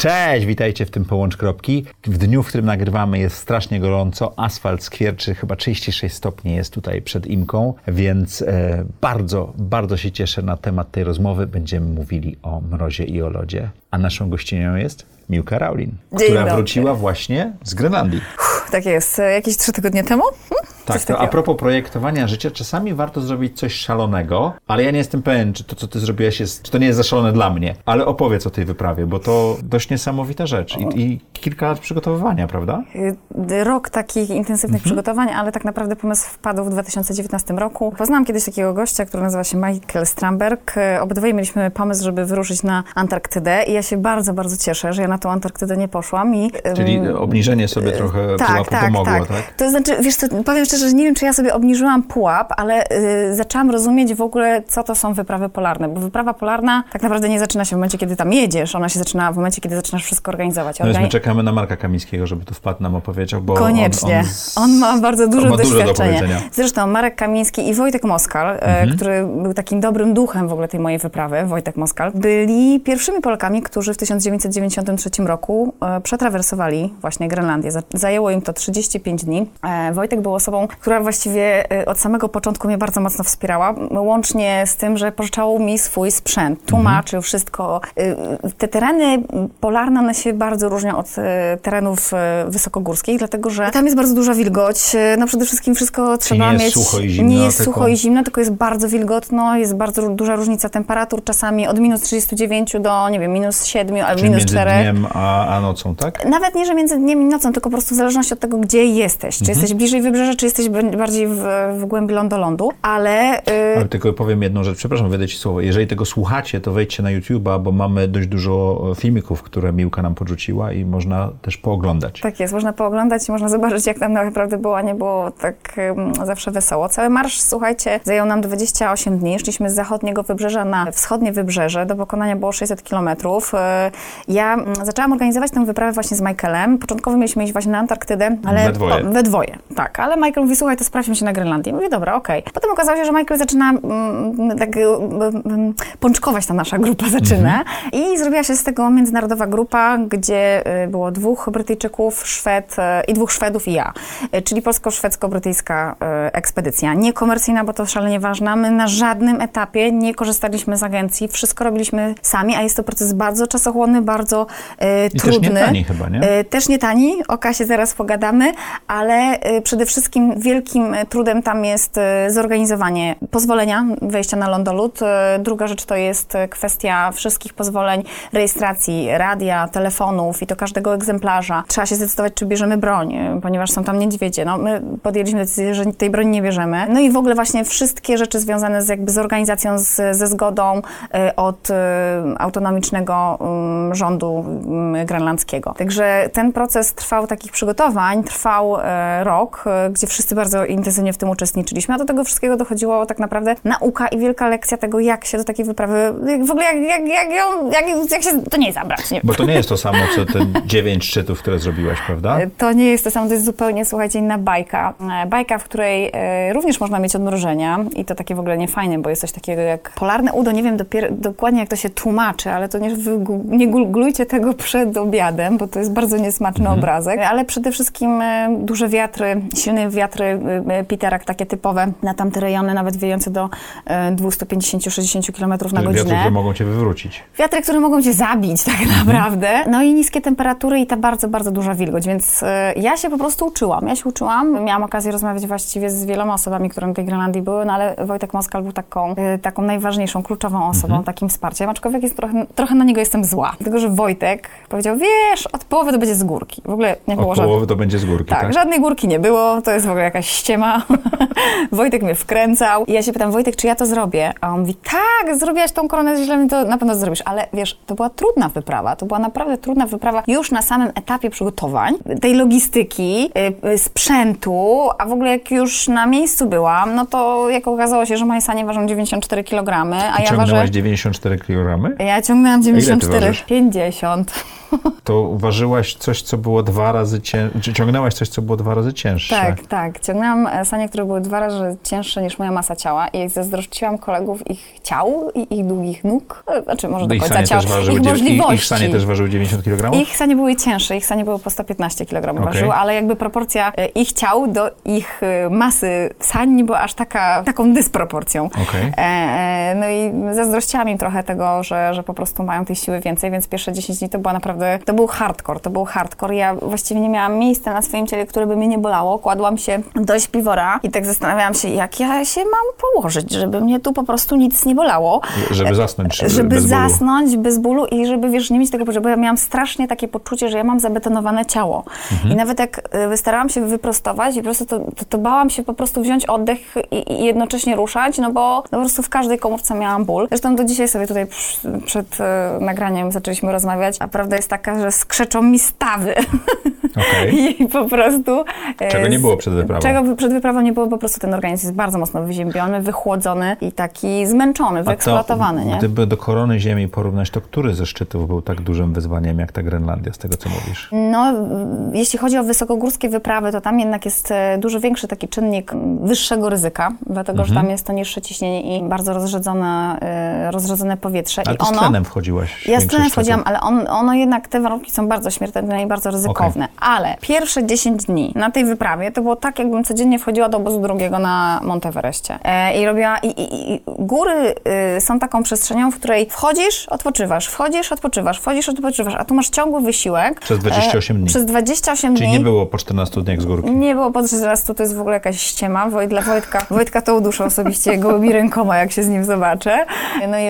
Cześć, witajcie w tym Połącz Kropki. W dniu, w którym nagrywamy jest strasznie gorąco, asfalt skwierczy, chyba 36 stopni jest tutaj przed Imką, więc e, bardzo, bardzo się cieszę na temat tej rozmowy. Będziemy mówili o mrozie i o lodzie. A naszą gościnią jest Miłka Raulin, Dzień która dobry. wróciła właśnie z Grenlandii. Tak jest. E, Jakieś trzy tygodnie temu? Hm? Tak, to a propos projektowania życia, czasami warto zrobić coś szalonego, ale ja nie jestem pewien, czy to, co ty zrobiłeś, jest, czy to nie jest za szalone dla mnie. Ale opowiedz o tej wyprawie, bo to dość niesamowita rzecz i, i kilka lat przygotowywania, prawda? Y, Rok takich intensywnych przygotowań, ale tak naprawdę pomysł wpadł w 2019 roku. Poznałam kiedyś takiego gościa, który nazywa się Michael Stramberg. E, Obydwoje mieliśmy pomysł, żeby wyruszyć na Antarktydę i ja się bardzo, bardzo cieszę, że ja na tą Antarktydę nie poszłam. I, Czyli obniżenie sobie trochę pułapu pomogło, tak? To znaczy, wiesz co, powiem szczerze, nie wiem, czy ja sobie obniżyłam pułap, ale y, zaczęłam rozumieć w ogóle, co to są wyprawy polarne, bo wyprawa polarna tak naprawdę nie zaczyna się w momencie, kiedy tam jedziesz, ona się zaczyna w momencie, kiedy zaczynasz wszystko organizować. No więc my Organi- czekamy na Marka Kamińskiego, żeby tu wpadł nam opowiedział, bo Koniecznie. On, On, on, z- ma bardzo dużo ma dużo do doświadczenia. Zresztą Marek Kamiński i Wojtek Moskal, Mhm. e, który był takim dobrym duchem w ogóle tej mojej wyprawy, Wojtek Moskal, byli pierwszymi Polakami, którzy w 1993 roku e, przetrawersowali właśnie Grenlandię. Za- Zajęło im to 35 dni. E, Wojtek był osobą, która właściwie e, od samego początku mnie bardzo mocno wspierała, łącznie z tym, że pożyczał mi swój sprzęt, tłumaczył wszystko. E, Te tereny polarne, one się bardzo różnią od terenów wysokogórskich, dlatego że tam jest bardzo duża wilgoć. No przede wszystkim wszystko trzeba nie jest mieć. sucho i zimno, Nie jest tylko- sucho i zimno, tylko jest bardzo wilgotno, jest bardzo duża różnica temperatur, czasami od minus 39 do, nie wiem, minus 7 albo Czyli minus między 4. dniem a, a nocą, tak? Nawet nie, że między dniem i nocą, tylko po prostu w zależności od tego, gdzie jesteś. Czy Mhm. jesteś bliżej wybrzeża, czy jesteś bardziej w, w głębi lądu, ale... y, Ale tylko powiem jedną rzecz, przepraszam, wejdę ci słowo. Jeżeli tego słuchacie, to wejdźcie na YouTube'a, bo mamy dość dużo e, filmików, które Miłka nam podrzuciła i można też pooglądać. Tak jest, można pooglądać i można zobaczyć, jak tam naprawdę było, a nie było tak um, zawsze wesoło. Cały marsz, słuchajcie, zajął nam 28 dni. Szliśmy z zachodniego wybrzeża na wschodnie wybrzeże. Do pokonania było 600 kilometrów. E, Ja mm, zaczęłam organizować tę wyprawę właśnie z Michaelem. Początkowo mieliśmy iść właśnie na Antarktydę, ale... We dwoje. we dwoje, tak. Ale Michael mówi, słuchaj, to sprawdźmy się na Grenlandii. Mówię, dobra, okej. Potem okazało się, że Michael zaczyna mm, tak mm, mm, pączkować ta nasza grupa zaczyna i zrobiła się z tego międzynarodowa grupa, gdzie y, było dwóch Brytyjczyków, Szwed y, i dwóch Szwedów i ja, Y, czyli polsko-szwedzko-brytyjska y, ekspedycja. Niekomercyjna, bo to szalenie ważne. My na żadnym etapie nie korzystaliśmy z agencji, wszystko robiliśmy sami, a jest to proces bardzo czasochłonny, bardzo y, I też trudny. nie tani chyba, nie? Y, Też nie tani, o kasie zaraz pogadamy, ale y, przede wszystkim wielkim y, trudem tam jest y, zorganizowanie pozwolenia wejścia na lądolud. Y, Druga rzecz to jest kwestia wszystkich pozwoleń, rejestracji radia, telefonów i to każdego egzemplarza. Trzeba się zdecydować, czy bierzemy broń, ponieważ są tam niedźwiedzie. No, my podjęliśmy decyzję, że tej broni nie bierzemy. No i w ogóle właśnie wszystkie rzeczy związane z, jakby z organizacją, z, ze zgodą od autonomicznego ym, rządu ym, grenlandzkiego. Także ten proces trwał takich przygotowań, trwał e, rok, e, gdzie wszyscy bardzo intensywnie w tym uczestniczyliśmy, a do tego wszystkiego dochodziło tak naprawdę nauka i wielka lekcja tego, jak się do takiej wyprawy, w ogóle jak, jak, jak, ją, jak, jak się do niej zabrać. Nie? Bo to nie jest to samo, co te dziewięć szczytów, które zrobiłaś, prawda? To nie jest to samo, to jest zupełnie, słuchajcie, inna bajka. E, Bajka, w której e, również można mieć odmrożenia i to takie w ogóle niefajne, bo jest coś takiego jak polarne udo, nie wiem dopiero, dokładnie jak to się tłumaczy, ale to nie, nie googlujcie tego przed obiadem, bo to jest bardzo niesmaczny obrazek, ale przede wszystkim e, duże wiatry, silne wiatry e, Piterak, takie typowe na tamte rejony, nawet wiejące do e, 250-60 km na Wiatry, godzinę. które mogą cię wywrócić. Wiatry, które mogą cię zabić tak naprawdę. No i niskie temperatury i ta bardzo, bardzo duża wilgoć, więc e, ja się po prostu uczyłam. Ja się uczyłam. Miałam okazję rozmawiać właściwie z wieloma osobami, które na tej Grenlandii były, no ale Wojtek Moskal był taką, e, taką najważniejszą, kluczową osobą, takim wsparciem, aczkolwiek jest trochę, trochę na niego jestem zła. Dlatego, że Wojtek powiedział, wiesz, od połowy to będzie z górki. W ogóle nie było Od żadnych- połowy to będzie z górki, tak, tak? żadnej górki nie było, to jest w ogóle jakaś ściema. Wojtek mnie wkręcał. I ja się pytam, Wojtek, czy ja to zrobię? A on mówi, tak, zrobiłaś tą koronę z źlemi, to na pewno zrobisz. Ale wiesz, to była trudna wyprawa, to była naprawdę trudna wyprawa już na samym etapie przygotowań, tej logistyki, y, y, sprzętu, a w ogóle jak już na miejscu byłam, no to jak okazało się, że moje sanie ważą 94 kg, a ja Ciągnęłaś ważę... 94 kg? Ja ciągnęłam ty 94, ważysz? 50. To ważyłaś coś, co było dwa razy cięższe, czy ciągnęłaś coś, co było dwa razy cięższe. Tak, tak. Ciągnęłam e, sanie, które były dwa razy cięższe niż moja masa ciała i zazdrościłam kolegów ich ciał i ich długich nóg, e, znaczy może do Ich końca ciał, ich możliwości. ich sanie też ważył 90 kg? Ich sanie były cięższe, ich sanie były po 115 kg Okej. ważyły, ale jakby proporcja e, ich ciał do ich masy sań nie była aż taka, taką dysproporcją. E, e, no i zazdrościłam im trochę tego, że, że po prostu mają tej siły więcej, więc pierwsze 10 dni to była naprawdę, to był hardcore, to był hardcore. Ja właściwie nie miałam miejsca na swoim ciele, które by mnie nie bolało. Kładłam się do śpiwora i tak zastanawiałam się, jak ja się mam położyć, żeby mnie tu po prostu nic nie bolało. Żeby zasnąć żeby, Żeby bez bólu. zasnąć bez bólu i żeby, wiesz, nie mieć tego poczucia, bo ja miałam strasznie takie poczucie, że ja mam zabetonowane ciało. Mhm. I nawet jak y, starałam się wyprostować i po prostu to, to, to bałam się po prostu wziąć oddech i, i jednocześnie ruszać, no bo no po prostu w każdej komórce miałam ból. Zresztą do dzisiaj sobie tutaj przed y, nagraniem zaczęliśmy rozmawiać, a prawda jest taka, że skrzeczą mi stawy. Okej. I po prostu... e, Czego nie było przed wyprawą. Czego przed wyprawą nie było, po prostu ten organizm jest bardzo mocno wyziębiony, wychłodzony i taki zmęczony, wyeksploatowany, nie? Gdyby do korony Ziemi porównać, to który ze szczytów był tak dużym wyzwaniem jak ta Grenlandia, z tego co mówisz? No, jeśli chodzi o wysokogórskie wyprawy, to tam jednak jest e, dużo większy taki czynnik wyższego ryzyka, dlatego Mhm. że tam jest to niższe ciśnienie i bardzo rozrzedzone, e, rozrzedzone powietrze. Ale I ty z ono, tlenem wchodziłaś. Ja z tlenem wchodziłam, ale on, ono jednak, te warunki są bardzo śmiertelne i bardzo ryzykowne. Ale pierwsze 10 dni na tej wyprawie to było tak, jakbym codziennie wchodziła do obozu drugiego na Monteverestie. E, I robiła, i, i, i góry y, są taką przestrzenią, w której wchodzisz, odpoczywasz, wchodzisz, odpoczywasz, wchodzisz, odpoczywasz, a tu masz ciągły wysiłek. Przez 28 dni. Przez 28 Czyli dni. nie było po 14 dniach z górki. Nie było po 13, to jest w ogóle jakaś ściema. Wojt, dla Wojtka, Wojtka to uduszę osobiście gołymi rękoma, jak się z nim zobaczę. No i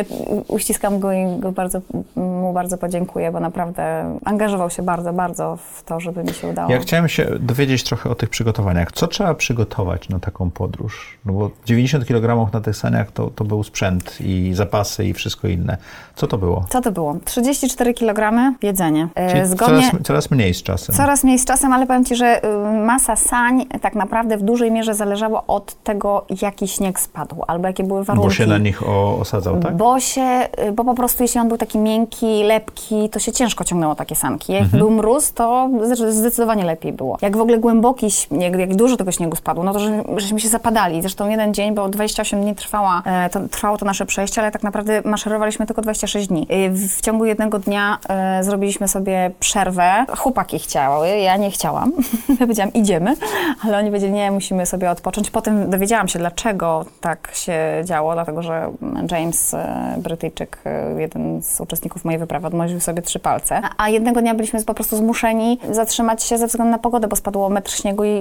uściskam go i go bardzo, mu bardzo podziękuję, bo naprawdę angażował się bardzo, bardzo w to, żeby mi się udało. Ja chciałem się dowiedzieć trochę o tych przygotowaniach. Co trzeba przygotować na taką podróż? No bo 90 kg na tych saniach to, to był sprzęt i zapasy i wszystko inne. Co to było? Co to było? 34 kg jedzenie. E, Czyli Zgodnie... coraz, coraz mniej z czasem. Coraz mniej z czasem, ale powiem Ci, że y, masa sań tak naprawdę w dużej mierze zależała od tego, jaki śnieg spadł, albo jakie były warunki. Bo się na nich osadzał, tak? Bo się, y, bo po prostu jeśli on był taki miękki, lepki, to się ciężko ciągnęło takie sanki. Jak Mhm. był mruz, to zde- zdecydowanie lepiej było. Jak w ogóle głęboki śnieg, jak dużo tego śniegu spadło, no to że, żeśmy się zapadali. Zresztą jeden dzień, bo 28 dni trwała, e, to, trwało to nasze przejście, ale tak naprawdę maszerowaliśmy tylko 26 dni. W, ciągu jednego dnia e, zrobiliśmy sobie przerwę. Chłopaki chciały, ja nie chciałam. ja powiedziałam, idziemy, ale oni powiedzieli, nie, musimy sobie odpocząć. Potem dowiedziałam się, dlaczego tak się działo, dlatego że James, e, Brytyjczyk, jeden z uczestników mojej wyprawy, odmroził sobie trzy palce. A jednego dnia byliśmy po prostu zmuszeni zatrzymać się ze względu na pogodę, bo spadło metr śniegu i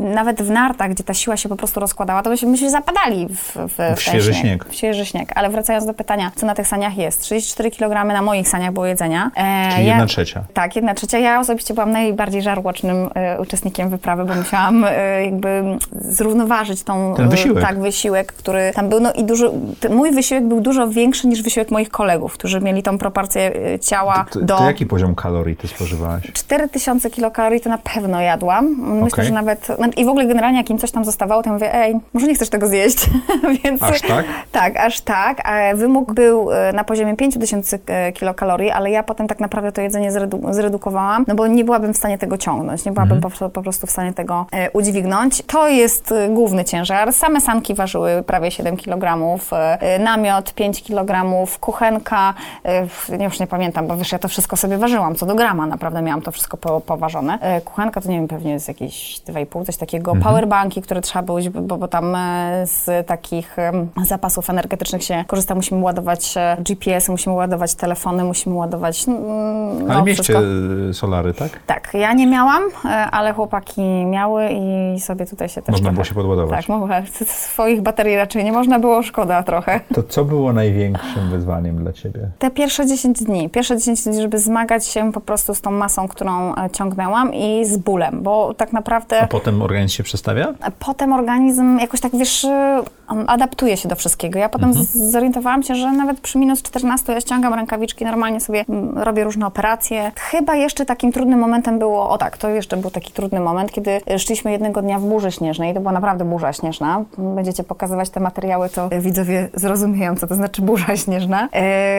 nawet w nartach, gdzie ta siła się po prostu rozkładała, to myśmy, myśmy zapadali w, w, w świeży śnieg. W świeży śnieg. Ale wracając do pytania, co na tych saniach jest? 34 kg na moich saniach było jedzenia. E, Czyli jedna trzecia. tak, jedna trzecia. Ja osobiście byłam najbardziej żarłocznym e, uczestnikiem wyprawy, bo musiałam e, jakby zrównoważyć tą... Ten wysiłek. E, tak, wysiłek, który tam był. No i dużo, mój wysiłek był dużo większy niż wysiłek moich kolegów, którzy mieli tą proporcję e, ciała To, do... to jaki poziom kalorii ty spożywałaś? 4000 kilokalorii to na pewno jadłam. Myślę, Okej. że nawet... no I w ogóle generalnie jak im coś tam zostawało, to ja mówię, ej, może nie chcesz tego zjeść. Więc, Aż tak? Tak, aż tak. A Wymóg był e, na poziomie 5000 e, kilokalorii, ale ja potem tak naprawdę to jedzenie zredu- zredukowałam, no bo nie byłabym w stanie tego ciągnąć. Nie byłabym Mhm. po, po prostu w stanie tego e, udźwignąć. To jest e, główny ciężar. Same sanki ważyły prawie 7 kg, e, namiot 5 kg, kuchenka, e, f- już nie pamiętam, bo wiesz, ja to wszystko sobie ważyłam, co do grama naprawdę miałam to wszystko po, poważone. E, Kuchenka to nie wiem, pewnie jest jakieś 2,5, coś takiego. Mhm. Powerbanki, które trzeba było, bo, bo tam e, z takich zapasów energetycznych się korzysta. Musimy ładować e, GPS, musimy ładować telefony, musimy ładować mm, no, Ale wszystko. y, solary, tak? Tak, ja nie miałam, e, ale chłopaki miały i sobie tutaj się też Można trochę... było się podładować. Tak. Swoich baterii raczej nie można było, szkoda trochę. To co było największym wyzwaniem dla ciebie? Te pierwsze 10 dni, pierwsze 10 dni, żeby zmagać się po prostu z tą masą, którą ciągnęłam i z bólem, bo tak naprawdę A potem organizm się przestawia? potem organizm jakoś tak, wiesz, on adaptuje się do wszystkiego. Ja potem Mhm. zorientowałam się, że nawet przy minus 14 ja ściągam rękawiczki, normalnie sobie mm, robię różne operacje. Chyba jeszcze takim trudnym momentem było, o tak, to jeszcze był taki trudny moment, kiedy szliśmy jednego dnia w burzy śnieżnej. To była naprawdę burza śnieżna. Będziecie pokazywać te materiały, to widzowie zrozumieją, co to znaczy burza śnieżna.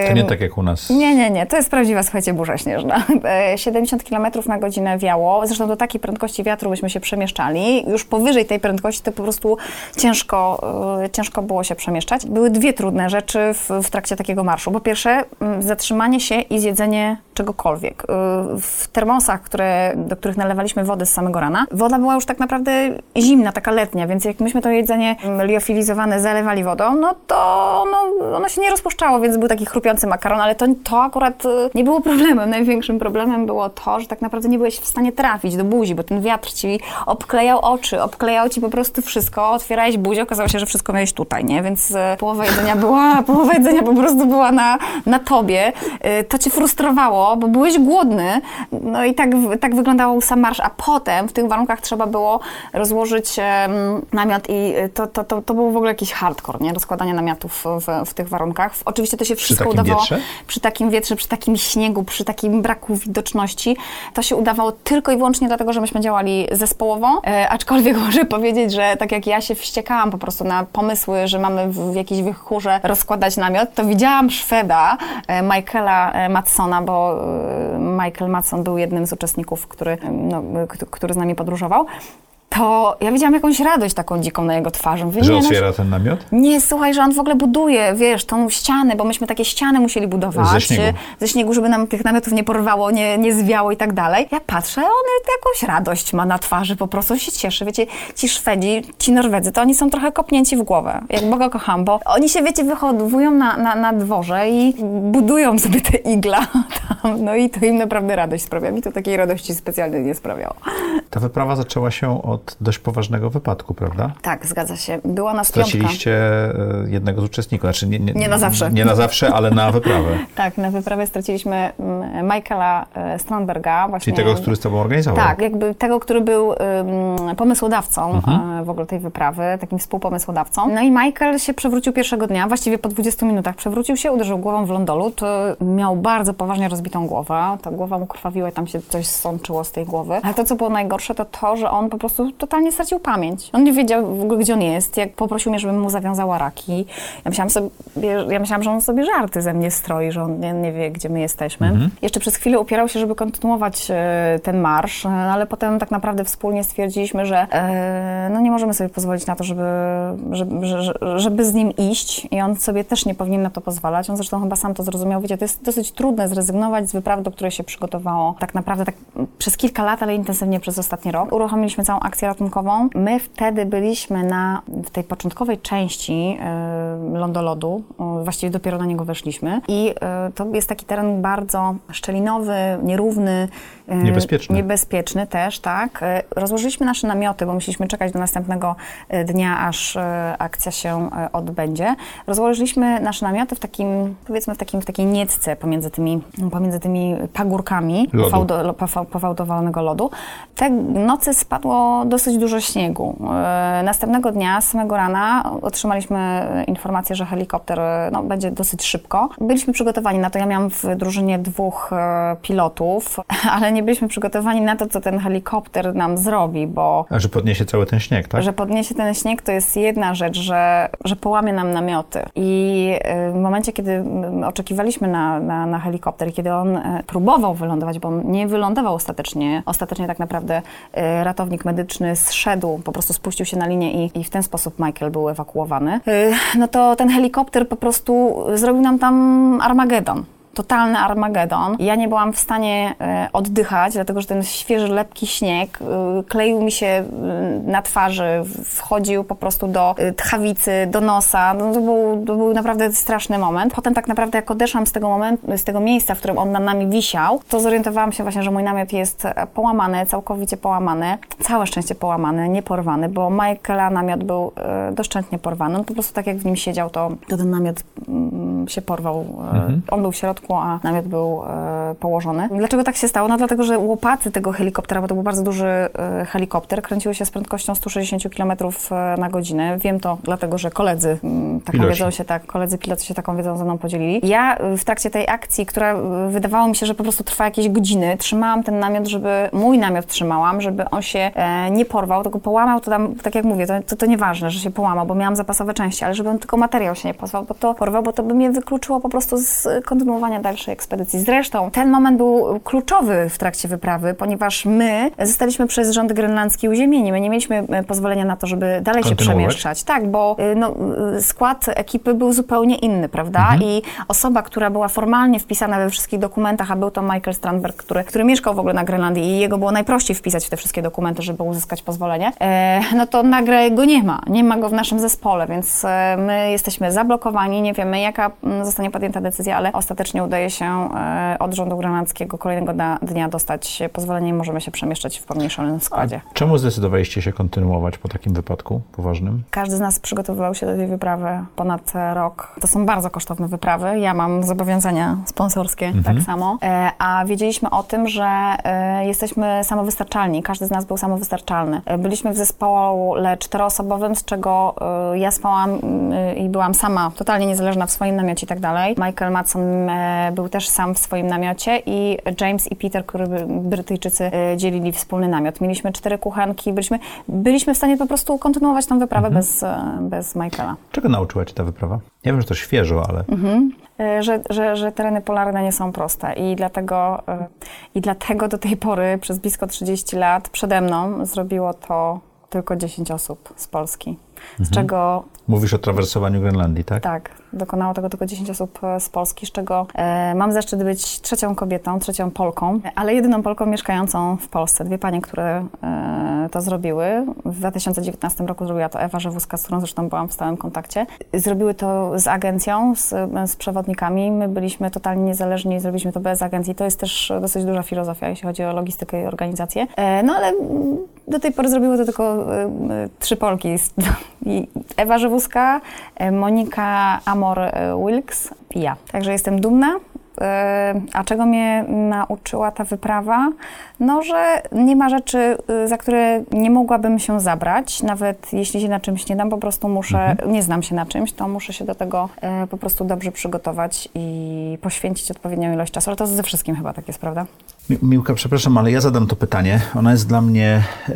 To nie tak jak u nas. nie, nie, nie. To jest prawdziwa, słuchajcie, burza śnieżna. E, 70 km na godzinę wiało. Zresztą do takiej prędkości wiatru byśmy się przemieszczali. Już powyżej tej prędkości to po prostu ciężko, e, ciężko było się przemieszczać. Były dwie trudne rzeczy w, w trakcie takiego marszu. Po pierwsze, m, zatrzymanie się i zjedzenie czegokolwiek. E, W termosach, które, do których nalewaliśmy wodę z samego rana, woda była już tak naprawdę zimna, taka letnia, więc jak myśmy to jedzenie m, liofilizowane zalewali wodą, no to ono, ono się nie rozpuszczało, więc był taki chrupiący makaron, ale to, to akurat e, nie było problemem. Największym problemem było to, że tak naprawdę nie byłeś w stanie trafić do buzi, bo ten wiatr ci obklejał oczy, obklejał ci po prostu wszystko, otwierałeś buzię, okazało się, że wszystko miałeś tutaj, nie? Więc e, połowa jedzenia była, połowa jedzenia po prostu była na, na tobie. E, To cię frustrowało, bo byłeś głodny. No i tak, tak wyglądał sam marsz, a potem w tych warunkach trzeba było rozłożyć namiot i e, to, to, to, to był w ogóle jakiś hardcore, nie? Rozkładanie namiotów w, w tych warunkach. Oczywiście to się wszystko takim udawało wietrze? przy takim wietrze, przy takim śniegu, przy takim braku widoczności. To się udawało tylko i wyłącznie dlatego, że myśmy działali zespołowo, aczkolwiek muszę powiedzieć, że tak jak ja się wściekałam po prostu na pomysły, że mamy w, w jakiejś wychórze rozkładać namiot, to widziałam Szweda, e, Michaela e, Matsona, bo e, Michael Matson był jednym z uczestników, który, e, no, który z nami podróżował, to ja widziałam jakąś radość taką dziką na jego twarzy. Mówię, Że nie, no, otwiera ten namiot? nie, słuchaj, że on w ogóle buduje, wiesz, tą ścianę, bo myśmy takie ściany musieli budować. Ze śniegu. Ze śniegu, żeby nam tych namiotów nie porwało, nie, nie zwiało i tak dalej. Ja patrzę, on jakąś radość ma na twarzy, po prostu się cieszy. Wiecie, ci Szwedzi, ci Norwedzy, to oni są trochę kopnięci w głowę. Jak Boga kocham, bo oni się, wiecie, wychowują na, na, na dworze i budują sobie te igla tam. No i to im naprawdę radość sprawia. Mi to takiej radości specjalnie nie sprawiało. Ta wyprawa zaczęła się od dość poważnego wypadku, prawda? Tak, zgadza się. Była nas piątka. Straciliście e, jednego z uczestników, znaczy nie, Nie na zawsze. Nie na zawsze, ale na wyprawę. Tak, na wyprawie straciliśmy mm, Michaela e, Strandberga. Właśnie, Czyli tego, który z tobą organizował. Tak, jakby tego, który był ym, pomysłodawcą Mhm. e, w ogóle tej wyprawy, takim współpomysłodawcą. No i Michael się przewrócił pierwszego dnia, właściwie po 20 minutach przewrócił się, uderzył głową w lądolut, miał bardzo poważnie rozbitą głowę, ta głowa mu krwawiła i tam się coś sączyło z tej głowy. Ale to, co było najgorsze, to to, że on po prostu totalnie stracił pamięć. On nie wiedział w ogóle, gdzie on jest, jak poprosił mnie, żebym mu zawiązała raki. Ja myślałam, sobie, ja myślałam, że on sobie żarty ze mnie stroi, że on nie, nie wie, gdzie my jesteśmy. Jeszcze przez chwilę upierał się, żeby kontynuować e, ten marsz, e, ale potem tak naprawdę wspólnie stwierdziliśmy, że e, no nie możemy sobie pozwolić na to, żeby, żeby, że- żeby z nim iść i on sobie też nie powinien na to pozwalać. On zresztą chyba sam to zrozumiał. Wiecie, to jest dosyć trudne zrezygnować z wyprawy, do której się przygotowało tak naprawdę tak przez kilka lat, ale intensywnie przez ostatni rok. Uruchomiliśmy całą akcję ratunkową. My wtedy byliśmy na, w tej początkowej części e, lądolodu, e, właściwie dopiero na niego weszliśmy i e, to jest taki teren bardzo szczelinowy, nierówny. e, Niebezpieczny. Niebezpieczny też, tak. E, Rozłożyliśmy nasze namioty, bo musieliśmy czekać do następnego e, dnia, aż akcja się odbędzie. Rozłożyliśmy nasze namioty w takim, powiedzmy, w, takim, w takiej niecce pomiędzy tymi, pomiędzy tymi pagórkami Lodu. fałdo, lodu. Te nocy spadło dosyć dużo śniegu. E, Następnego dnia, samego rana, otrzymaliśmy e, informację, że helikopter e, no, będzie dosyć szybko. Byliśmy przygotowani na to. Ja miałam w drużynie dwóch pilotów, ale nie byliśmy przygotowani na to, co ten helikopter nam zrobi, bo A że podniesie cały ten śnieg, tak? że podniesie ten śnieg, to jest jedna rzecz, że, że połamie nam namioty. I w momencie, kiedy oczekiwaliśmy na, na, na helikopter, kiedy on próbował wylądować, bo nie wylądował ostatecznie, ostatecznie tak naprawdę ratownik medyczny zszedł, po prostu spuścił się na linię i, i w ten sposób Michael był ewakuowany, y, no to ten helikopter po prostu zrobił nam tam Armagedon totalny Armagedon. Ja nie byłam w stanie e, oddychać, dlatego że ten świeży, lepki śnieg e, kleił mi się e, na twarzy, wchodził po prostu do tchawicy, do nosa. No, to, był, to był naprawdę straszny moment. Potem tak naprawdę jak odeszłam z tego momentu, z tego miejsca, w którym on nad nami wisiał, to zorientowałam się właśnie, że mój namiot jest połamany, całkowicie połamany. Całe szczęście połamany, nie porwany, bo Michaela namiot był doszczętnie porwany. On po prostu tak jak w nim siedział, to, to ten namiot mm, się porwał. E, On był w środku, a namiot był e, położony. Dlaczego tak się stało? No dlatego, że łopaty tego helikoptera, bo to był bardzo duży e, helikopter, kręciły się z prędkością 160 km na godzinę. Wiem to dlatego, że koledzy mm, taką Piloci. wiedzą się tak, koledzy piloci się taką wiedzą ze mną podzielili. Ja y, w trakcie tej akcji, która wydawało mi się, że po prostu trwa jakieś godziny, trzymałam ten namiot, żeby, mój namiot trzymałam, żeby on się e, nie porwał, tylko połamał, to tam, tak jak mówię, to, to, to nieważne, że się połamał, bo miałam zapasowe części, ale żeby on tylko materiał się nie porwał, bo to porwał, bo to by mnie nie wykluczyło po prostu z kontynuowania dalszej ekspedycji. Zresztą ten moment był kluczowy w trakcie wyprawy, ponieważ my zostaliśmy przez rząd grenlandzki uziemieni. My nie mieliśmy e, pozwolenia na to, żeby dalej się przemieszczać. Tak, bo y, no, y, skład ekipy był zupełnie inny, prawda? Mhm. I osoba, która była formalnie wpisana we wszystkich dokumentach, a był to Michael Strandberg, który, który mieszkał w ogóle na Grenlandii i jego było najprościej wpisać w te wszystkie dokumenty, żeby uzyskać pozwolenie, e, no to nagle go nie ma. Nie ma go w naszym zespole, więc e, my jesteśmy zablokowani, nie wiemy jaka zostanie podjęta decyzja, ale ostatecznie udaje się e, od rządu grenlandzkiego kolejnego dnia, dnia dostać pozwolenie i możemy się przemieszczać w pomniejszonym składzie. Czemu zdecydowaliście się kontynuować po takim wypadku poważnym? Każdy z nas przygotowywał się do tej wyprawy ponad rok. To są bardzo kosztowne wyprawy. Ja mam zobowiązania sponsorskie tak samo. E, a wiedzieliśmy o tym, że e, jesteśmy samowystarczalni. Każdy z nas był samowystarczalny. E, byliśmy w zespole czteroosobowym, z czego ja spałam mm, i byłam sama, totalnie niezależna w swoim namiocie i tak dalej. Michael Matson e, był też sam w swoim namiocie i James i Peter, który Brytyjczycy e, dzielili wspólny namiot. Mieliśmy cztery kuchenki, byliśmy, byliśmy w stanie po prostu kontynuować tą wyprawę bez, e, bez Michaela. Czego nauczyła cię ta wyprawa? Ja wiem, że to świeżo, ale E, Że, że, że tereny polarne nie są proste i dlatego, i dlatego do tej pory przez blisko 30 lat przede mną zrobiło to tylko 10 osób z Polski. Z czego mówisz o trawersowaniu Grenlandii, tak? Tak, dokonało tego tylko 10 osób e, z Polski, z czego e, mam zaszczyt być trzecią kobietą, trzecią Polką, ale jedyną Polką mieszkającą w Polsce. Dwie panie, które e, to zrobiły. W 2019 roku zrobiła to Ewa Żewuska, z którą zresztą byłam w stałym kontakcie. Zrobiły to z agencją, z, z przewodnikami. My byliśmy totalnie niezależni zrobiliśmy to bez agencji. To jest też dosyć duża filozofia, jeśli chodzi o logistykę i organizację. No ale do tej pory zrobiły to tylko trzy Polki. Ewa Żywuska, e, Monika Amor-Wilks i ja. Także jestem dumna. E, A czego mnie nauczyła ta wyprawa? No, że nie ma rzeczy, y, za które nie mogłabym się zabrać. Nawet jeśli się na czymś nie dam, po prostu muszę, nie znam się na czymś, to muszę się do tego e, po prostu dobrze przygotować i poświęcić odpowiednią ilość czasu. Ale to ze wszystkim chyba tak jest, prawda? Mi- Miłka, przepraszam, ale ja zadam to pytanie. Ono jest dla mnie yy,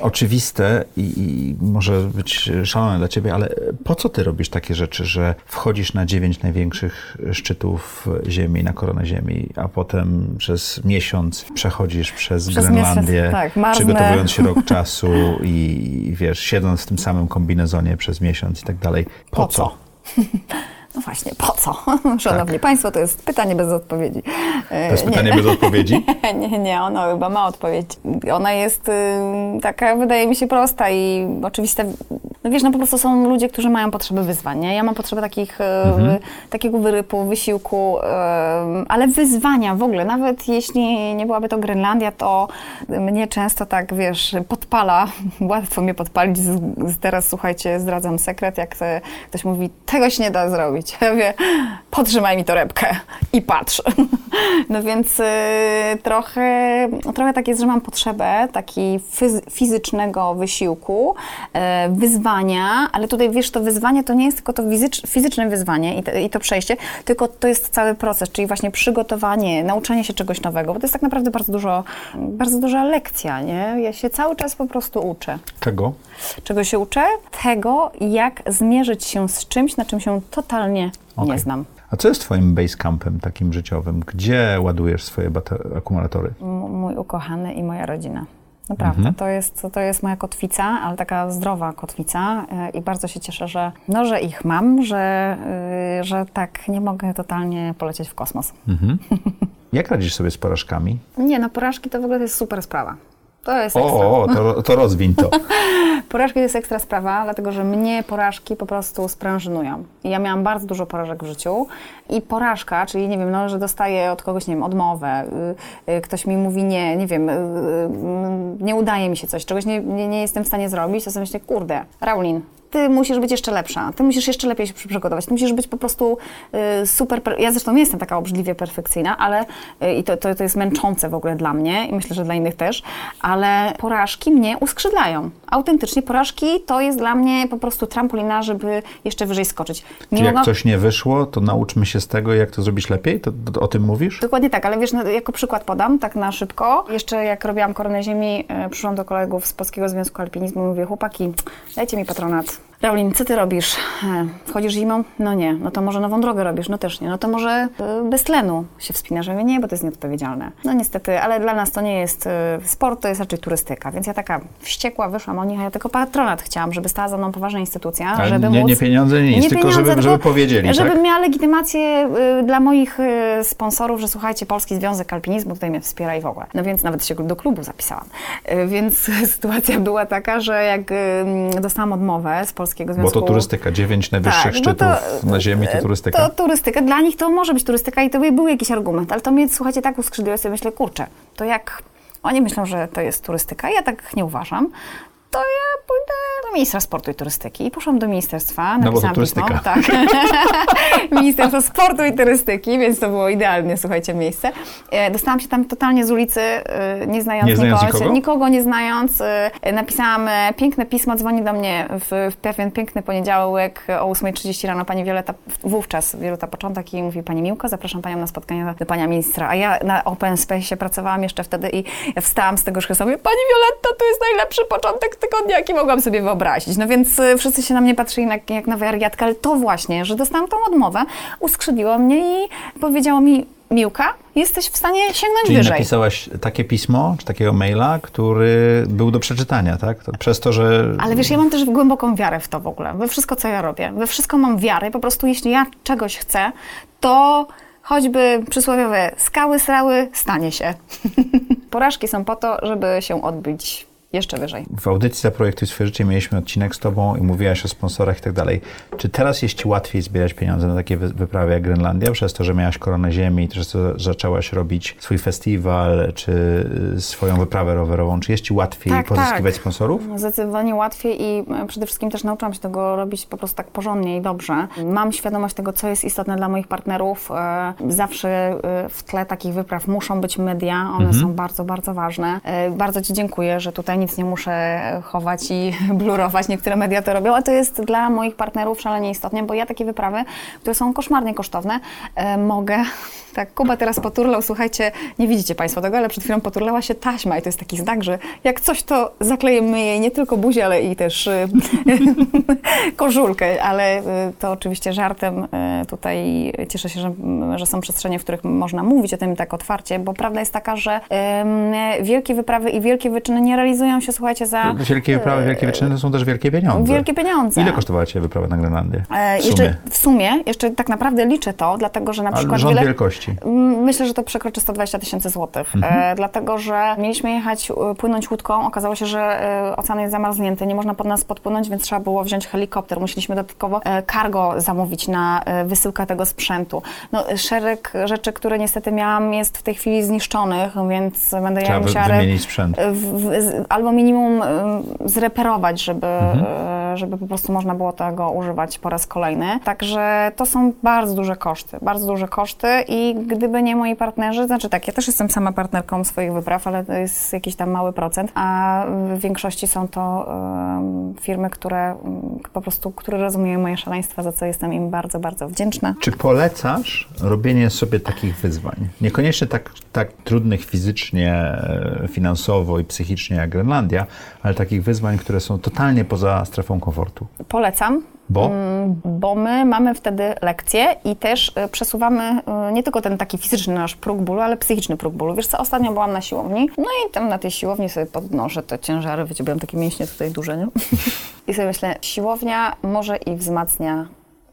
oczywiste i, i może być szalone dla ciebie, ale po co ty robisz takie rzeczy, że wchodzisz na dziewięć największych szczytów Ziemi, na koronę Ziemi, a potem przez miesiąc przechodzisz przez, Przez Grenlandię, miesiąc, tak, przygotowując się rok czasu i wiesz, siedząc w tym samym kombinezonie przez miesiąc i tak dalej. Po, Po co? co? No właśnie, po co? Szanowni Państwo, to jest pytanie bez odpowiedzi. E, To jest pytanie bez odpowiedzi? Nie, nie, ona chyba ma odpowiedź. Ona jest y, taka, wydaje mi się, prosta i oczywista. No wiesz, no po prostu są ludzie, którzy mają potrzeby wyzwań, nie? Ja mam potrzebę takich, y, takiego wyrypu, wysiłku, y, ale wyzwania w ogóle. Nawet jeśli nie byłaby to Grenlandia, to mnie często tak, wiesz, podpala. Łatwo mnie podpalić. Teraz, słuchajcie, zdradzam sekret, jak ktoś mówi, tego się nie da zrobić. Ja mówię, podtrzymaj mi torebkę i patrz. No więc y, trochę, trochę tak jest, że mam potrzebę takiej fiz- fizycznego wysiłku, e, wyzwania, ale tutaj wiesz, to wyzwanie to nie jest tylko to fizycz- fizyczne wyzwanie i, te, i to przejście, tylko to jest cały proces, czyli właśnie przygotowanie, nauczanie się czegoś nowego, bo to jest tak naprawdę bardzo dużo, bardzo duża lekcja, nie? Ja się cały czas po prostu uczę. Czego? Czego się uczę? Tego, jak zmierzyć się z czymś, na czym się totalnie nie Okej. znam. A co jest twoim basecampem takim życiowym? Gdzie ładujesz swoje akumulatory? M- mój ukochany i moja rodzina. Naprawdę, Mhm. to, jest, to jest moja kotwica, ale taka zdrowa kotwica e, i bardzo się cieszę, że, no, że ich mam, że, y, że tak nie mogę totalnie polecieć w kosmos. Jak radzisz sobie z porażkami? Nie, no porażki to w ogóle jest super sprawa. To jest O, ekstra. o, o to, to rozwiń to. Porażki to jest ekstra sprawa, dlatego że mnie porażki po prostu sprężynują. Ja miałam bardzo dużo porażek w życiu i porażka, czyli nie wiem, no, że dostaję od kogoś, nie wiem, odmowę, y, y, ktoś mi mówi nie, nie wiem, y, nie udaje mi się coś, czegoś nie, nie, nie jestem w stanie zrobić, to sobie myślę, kurde, Raulin, ty musisz być jeszcze lepsza, ty musisz jeszcze lepiej się przygotować, ty musisz być po prostu y, super, per- ja zresztą nie jestem taka obrzydliwie perfekcyjna, ale y, i to, to, to jest męczące w ogóle dla mnie i myślę, że dla innych też, ale porażki mnie uskrzydlają. Autentycznie porażki to jest dla mnie po prostu trampolina, żeby jeszcze wyżej skoczyć. Czyli jak coś nie wyszło, to nauczmy się z tego, jak to zrobić lepiej? To, to o tym mówisz? Dokładnie tak, ale wiesz, no, jako przykład podam, tak na szybko. Jeszcze jak robiłam Koronę Ziemi, e, przyszłam do kolegów z Polskiego Związku Alpinizmu i mówię, chłopaki, dajcie mi patronat. Raulin, co ty robisz? E, Wchodzisz zimą? No nie. No to może nową drogę robisz? No też nie. No to może y, bez tlenu się wspinasz? Ja mówię, nie, bo to jest nieodpowiedzialne. No niestety, ale dla nas to nie jest y, sport, to jest raczej turystyka. Więc ja taka wściekła wyszłam o nich, a ja tylko patronat chciałam, żeby stała za mną poważna instytucja, Ale żeby nie- móc... nie pieniądze, nie nic, tylko żeby- żeby powiedzieli, Żebym tak? miała legitymację y, dla moich y, sponsorów, że słuchajcie, Polski Związek Alpinizmu tutaj mnie wspiera i w ogóle. No więc nawet się do klubu zapisałam. Y, więc sytuacja była taka, że jak dostałam odmowę z Polskiego Bo Związku... to turystyka, dziewięć najwyższych Tak, szczytów to- na ziemi to turystyka. To turystyka. Dla nich to może być turystyka i to by był jakiś argument, ale to mnie, słuchajcie, tak uskrzydliło, ja sobie myślę, kurczę, to jak oni myślą, że to jest turystyka, ja tak nie uważam, to ja pójdę do Ministra Sportu i Turystyki. I poszłam do ministerstwa, No bo napisałam turystyka. pismo. Tak. Ministerstwo Sportu i Turystyki, więc to było idealne, słuchajcie, miejsce. E, Dostałam się tam totalnie z ulicy, e, nie znając, Nie znając nikogo, nikogo? nikogo nie znając. e, Napisałam piękne pismo, dzwoni do mnie w, w pewien piękny poniedziałek o 8.30 rano pani Wioleta, wówczas Wioleta Początek i mówi pani Miłko, zapraszam panią na spotkanie do pana ministra. A ja na Open Space pracowałam jeszcze wtedy i wstałam z tego i mówię, pani Wioletta, to jest najlepszy początek tygodnia, jaki mogłam sobie wyobrazić. No więc e, wszyscy się na mnie patrzyli jak, jak na wariatkę, ale to właśnie, że dostałam tą odmowę, uskrzydliło mnie i powiedziało mi, Miłka, jesteś w stanie sięgnąć Czyli wyżej. napisałaś takie pismo, czy takiego maila, który był do przeczytania, tak? To przez to, że... Ale wiesz, ja mam też głęboką wiarę w to w ogóle, we wszystko, co ja robię. We wszystko mam wiarę. Po prostu jeśli ja czegoś chcę, to choćby przysłowiowe skały, srały, stanie się. Porażki są po to, żeby się odbić jeszcze wyżej. W audycji Zaprojektuj swoje życie mieliśmy odcinek z Tobą i mówiłaś o sponsorach i tak dalej. Czy teraz jest Ci łatwiej zbierać pieniądze na takie wy- wyprawy jak Grenlandia, przez to, że miałaś koronę ziemi i też to zaczęłaś robić swój festiwal, czy y, swoją wyprawę rowerową? Czy jest Ci łatwiej Tak, pozyskiwać tak. sponsorów? Zdecydowanie łatwiej i e, przede wszystkim też nauczyłam się tego robić po prostu tak porządnie i dobrze. Mam świadomość tego, co jest istotne dla moich partnerów. E, Zawsze e, w tle takich wypraw muszą być media, one są bardzo, bardzo ważne. Bardzo Ci dziękuję, że tutaj nic nie muszę e, chować i blurować. Niektóre media to robią, a to jest dla moich partnerów szalenie istotne, bo ja takie wyprawy, które są koszmarnie kosztowne, e, mogę... Tak, Kuba teraz poturlał, słuchajcie, nie widzicie Państwo tego, ale przed chwilą poturlała się taśma i to jest taki znak, że jak coś, to zaklejemy jej nie tylko buzię, ale i też y, koszulkę, ale y, to oczywiście żartem. Tutaj cieszę się, że, że są przestrzenie, w których można mówić o tym tak otwarcie, bo prawda jest taka, że wielkie wyprawy i wielkie wyczyny nie realizują się, słuchajcie, za Wielkie wyprawy, wielkie wyczyny to są też wielkie pieniądze. wielkie pieniądze. Ile kosztowała Cię wyprawa na Grenlandię? E, W jeszcze sumie? w sumie, jeszcze tak naprawdę liczę to, dlatego że na Ale przykład rząd wiele, wielkości. Myślę, że to przekroczy 120 tysięcy złotych, e, dlatego że mieliśmy jechać, e, płynąć łódką, okazało się, że e, ocean jest zamarznięty, nie można pod nas podpłynąć, więc trzeba było wziąć helikopter, musieliśmy dodatkowo e, cargo zamówić na e, wysyłkę tego sprzętu. No, e, szereg rzeczy, które niestety miałam, jest w tej chwili zniszczonych, więc będę Trzeba ja musiała... wymienić sprzęt. w, w, z- albo minimum zreperować, żeby, Mhm. e, żeby po prostu można było tego używać po raz kolejny. Także to są bardzo duże koszty, bardzo duże koszty i gdyby nie moi partnerzy, znaczy tak, ja też jestem sama partnerką swoich wypraw, ale to jest jakiś tam mały procent, a w większości są to firmy, które mm, po prostu, które rozumieją moje szaleństwa, za co jestem im bardzo, bardzo wdzięczna. Czy polecasz robienie sobie takich wyzwań? Niekoniecznie tak, tak trudnych fizycznie, e, finansowo i psychicznie jak Grenlandia, ale takich wyzwań, które są totalnie poza strefą komfortu. Polecam, Bo? Mm, bo my mamy wtedy lekcje i też y, przesuwamy y, nie tylko ten taki fizyczny nasz próg bólu, ale psychiczny próg bólu. Wiesz co, ostatnio byłam na siłowni, no i tam na tej siłowni sobie podnoszę te ciężary, mam takie mięśnie tutaj duże, nie? I sobie myślę, siłownia może i wzmacnia